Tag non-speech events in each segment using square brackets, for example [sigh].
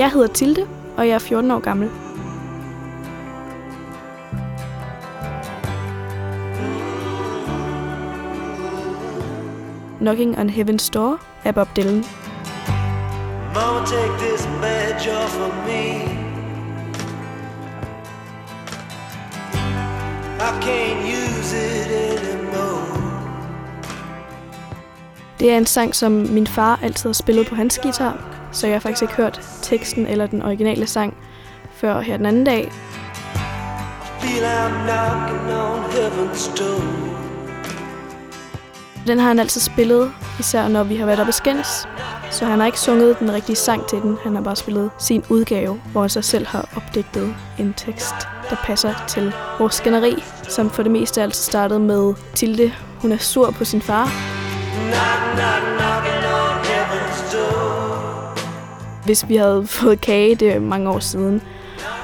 Jeg hedder Tilde, og jeg er 14 år gammel. Knocking on Heaven's Door af Bob Dylan. Mama, take this badge off of me. I can't use it anymore. Det er en sang, som min far altid har spillet på hans guitar, så jeg har faktisk ikke hørt teksten eller den originale sang før her den anden dag. Den har han altid spillet, især når vi har været oppe skændes. Så han har ikke sunget den rigtige sang til den, han har bare spillet sin udgave, hvor han så selv har opdigtet en tekst, der passer til vores skænderi, som for det meste altid startede med Tilde. Hun er sur på sin far, Knock, knock, door hvis vi havde [laughs] fået kage, det er mange år siden.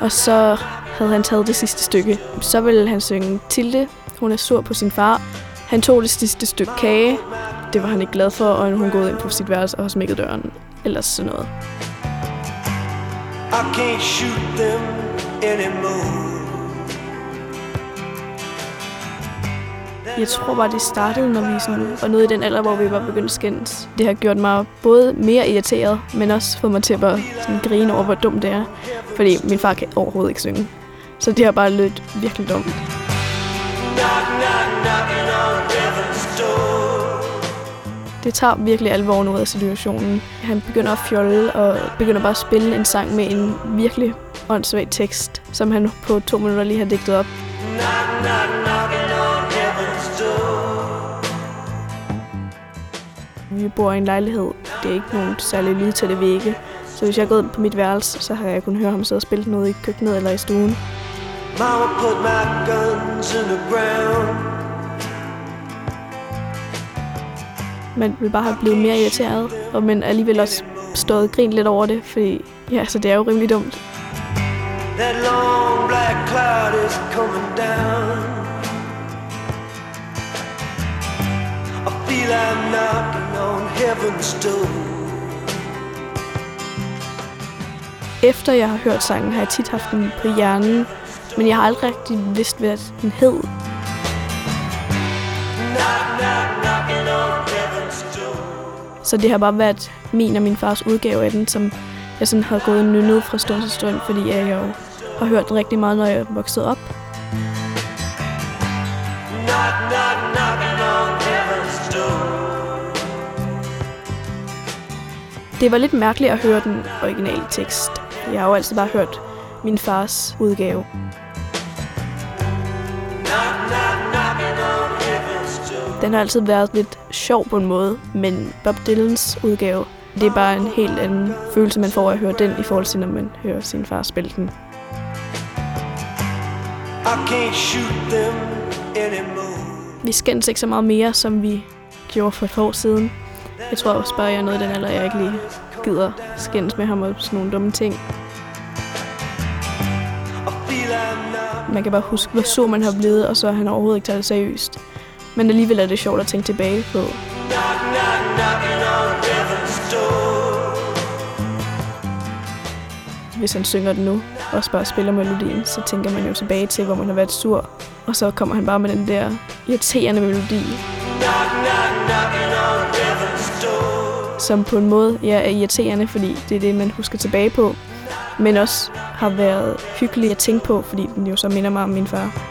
Og så havde han taget det sidste stykke. Så ville han synge Tilde, hun er sur på sin far. Han tog det sidste stykke kage. Det var han ikke glad for, og hun gået ind på sit værelse og smækket døren. Ellers sådan noget. I can't shoot them anymore. Jeg tror bare, det startede, når vi sådan var nede i den alder, hvor vi var begyndt at skændes. Det har gjort mig både mere irriteret, men også fået mig til at bare sådan grine over, hvor dumt det er. Fordi min far kan overhovedet ikke synge. Så det har bare lyttet virkelig dumt. Knock, knock, knocking on heaven's door. Det tager virkelig alvoren ud af situationen. Han begynder at fjolle og begynder bare at spille en sang med en virkelig åndssvag tekst, som han på to minutter lige har digtet op. Knock, knock, Vi bor i en lejlighed. Det er ikke nogen særlig lydtætte vægge. Så hvis jeg går ind på mit værelse, så har jeg kunnet høre ham sidde og spille noget i køkkenet eller i stuen. Mama put my guns in the ground. Man vil bare have blevet mere irriteret, og men alligevel også stået og grint lidt over det, fordi ja, så det er jo rimelig dumt. That long black cloud is coming down. Feel I'm knocking on heaven's door. Efter jeg har hørt sangen, har jeg tit haft den på hjernen, men jeg har aldrig rigtig vidst, hvad den hed. Så det har bare været min og min fars udgave af den, som jeg sådan har gået nynnet fra stund til stund, fordi jeg jo har hørt den rigtig meget, når jeg voksede op. Knock, Det var lidt mærkeligt at høre den originale tekst. Jeg har jo altid bare hørt min fars udgave. Den har altid været lidt sjov på en måde, men Bob Dylans udgave, det er bare en helt anden følelse, man får af at høre den, i forhold til, når man hører sin far spille den. Vi skændes ikke så meget mere, som vi gjorde for et år siden. Jeg tror også bare, jeg er noget den alder, jeg ikke lige gider skændes med ham og sådan nogle dumme ting. Man kan bare huske, hvor så man har blevet, og så har han overhovedet ikke taget det seriøst. Men alligevel er det sjovt at tænke tilbage på. Hvis han synger den nu, og også bare spiller melodien, så tænker man jo tilbage til, hvor man har været sur. Og så kommer han bare med den der irriterende melodi, Knock, knock, knock som på en måde ja, er irriterende, fordi det er det, man husker tilbage på. Men også har været hyggelig at tænke på, fordi den jo så minder mig om min far.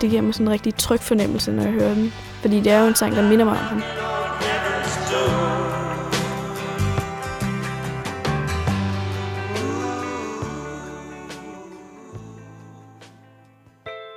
Det giver mig sådan en rigtig tryg fornemmelse, når jeg hører den. Fordi det er jo en sang, der minder mig om ham.